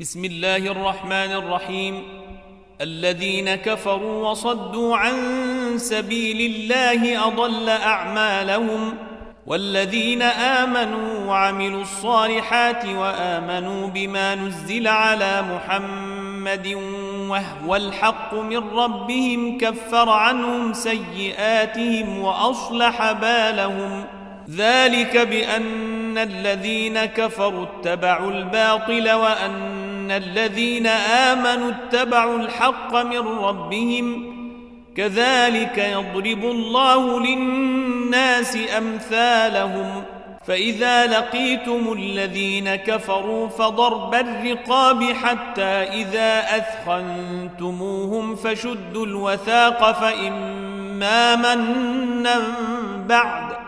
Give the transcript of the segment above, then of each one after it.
بسم الله الرحمن الرحيم. الذين كفروا وصدوا عن سبيل الله أضل أعمالهم. والذين آمنوا وعملوا الصالحات وآمنوا بما نزل على محمد وهو الحق من ربهم كفر عنهم سيئاتهم وأصلح بالهم. ذلك بأن الذين كفروا اتبعوا الباطل وأن الذين آمنوا اتبعوا الحق من ربهم كذلك يضرب الله للناس أمثالهم فإذا لقيتم الذين كفروا فضرب الرقاب حتى إذا أثخنتموهم فشدوا الوثاق فإما منا بعد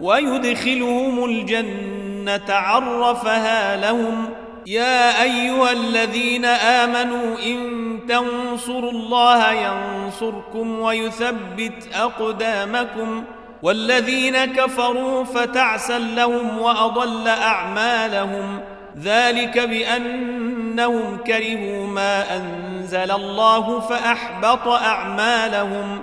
ويدخلهم الجنة عرفها لهم. يا أيها الذين آمنوا إن تنصروا الله ينصركم ويثبت أقدامكم. والذين كفروا فتعسا لهم وأضل أعمالهم. ذلك بأنهم كرهوا ما أنزل الله فأحبط أعمالهم.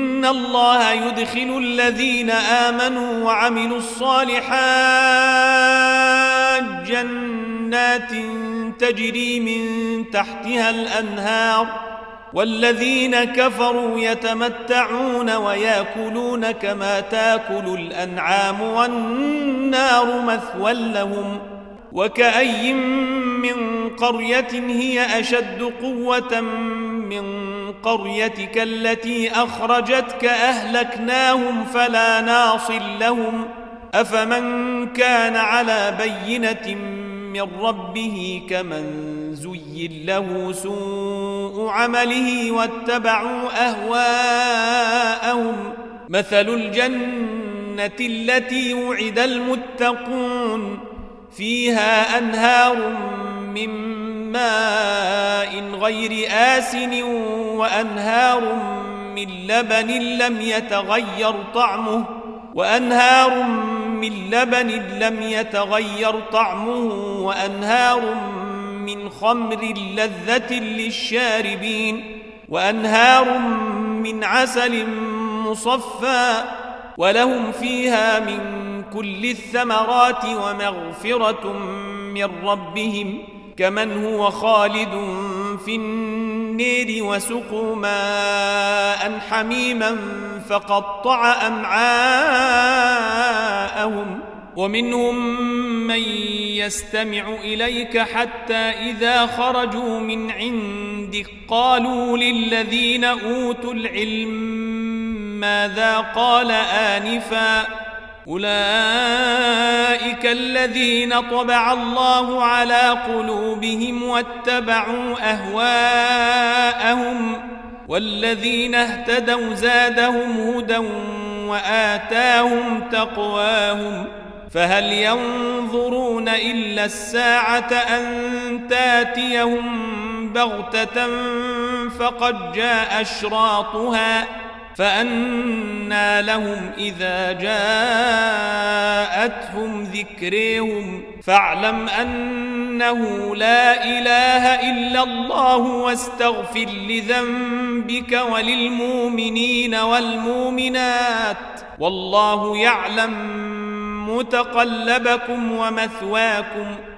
الله يدخل الذين آمنوا وعملوا الصالحات جنات تجري من تحتها الأنهار والذين كفروا يتمتعون وياكلون كما تاكل الأنعام والنار مثوى لهم وكأي من قرية هي أشد قوة من قريتك التي أخرجتك أهلكناهم فلا ناصل لهم أفمن كان على بينة من ربه كمن زين له سوء عمله واتبعوا أهواءهم مثل الجنة التي وعد المتقون فيها أنهار من ماء غير آسن وأنهار من لبن لم يتغير طعمه وأنهار من لبن لم يتغير طعمه وأنهار من خمر لذة للشاربين وأنهار من عسل مصفى ولهم فيها من كل الثمرات ومغفرة من ربهم كمن هو خالد في النير وسقوا ماء حميما فقطع أمعاءهم ومنهم من يستمع إليك حتى إذا خرجوا من عندك قالوا للذين أوتوا العلم ماذا قال آنفاً أولئك الذين طبع الله على قلوبهم واتبعوا أهواءهم والذين اهتدوا زادهم هدى وآتاهم تقواهم فهل ينظرون إلا الساعة أن تاتيهم بغتة فقد جاء أشراطها فأنى لهم إذا جاءتهم ذكريهم فاعلم أنه لا إله إلا الله واستغفر لذنبك وللمؤمنين والمؤمنات والله يعلم متقلبكم ومثواكم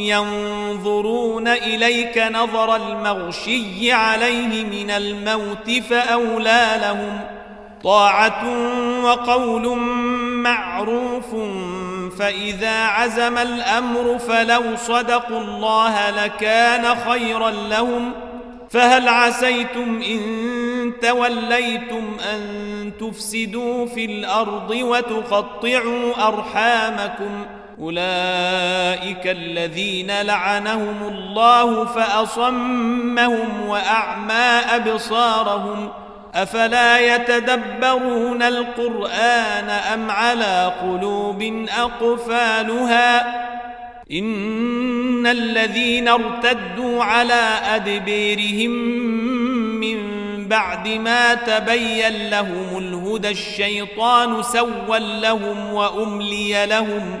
ينظرون إليك نظر المغشي عليه من الموت فأولى لهم طاعة وقول معروف فإذا عزم الأمر فلو صدقوا الله لكان خيرا لهم فهل عسيتم إن توليتم أن تفسدوا في الأرض وتقطعوا أرحامكم أولئك الذين لعنهم الله فأصمهم وأعمى أبصارهم أفلا يتدبرون القرآن أم على قلوب أقفالها إن الذين ارتدوا على أدبيرهم من بعد ما تبين لهم الهدى الشيطان سوى لهم وأملي لهم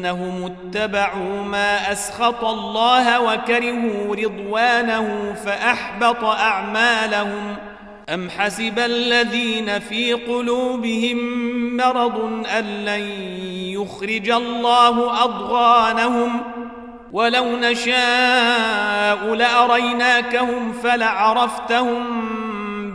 بأنهم اتبعوا ما أسخط الله وكرهوا رضوانه فأحبط أعمالهم أم حسب الذين في قلوبهم مرض أن لن يخرج الله أضغانهم ولو نشاء لأريناكهم فلعرفتهم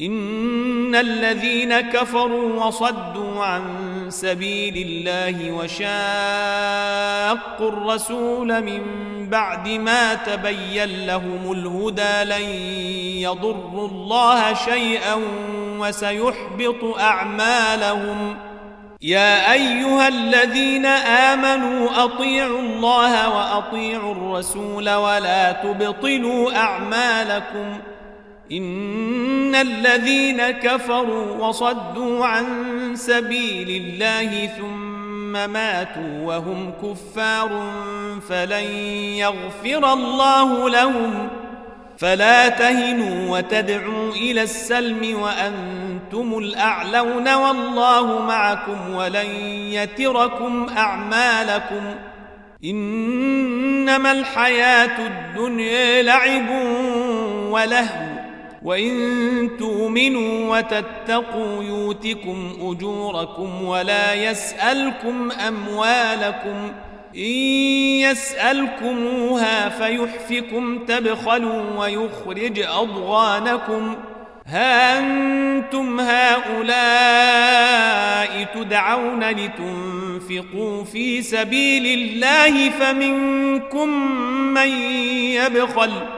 إن الذين كفروا وصدوا عن سبيل الله وشاقوا الرسول من بعد ما تبين لهم الهدى لن يضروا الله شيئا وسيحبط أعمالهم. يا أيها الذين آمنوا أطيعوا الله وأطيعوا الرسول ولا تبطلوا أعمالكم. إن الذين كفروا وصدوا عن سبيل الله ثم ماتوا وهم كفار فلن يغفر الله لهم فلا تهنوا وتدعوا إلى السلم وأنتم الأعلون والله معكم ولن يتركم أعمالكم إنما الحياة الدنيا لعب ولهو وإن تؤمنوا وتتقوا يوتكم أجوركم ولا يسألكم أموالكم إن يسألكموها فيحفكم تبخلوا ويخرج أضغانكم ها أنتم هؤلاء تدعون لتنفقوا في سبيل الله فمنكم من يبخل ۖ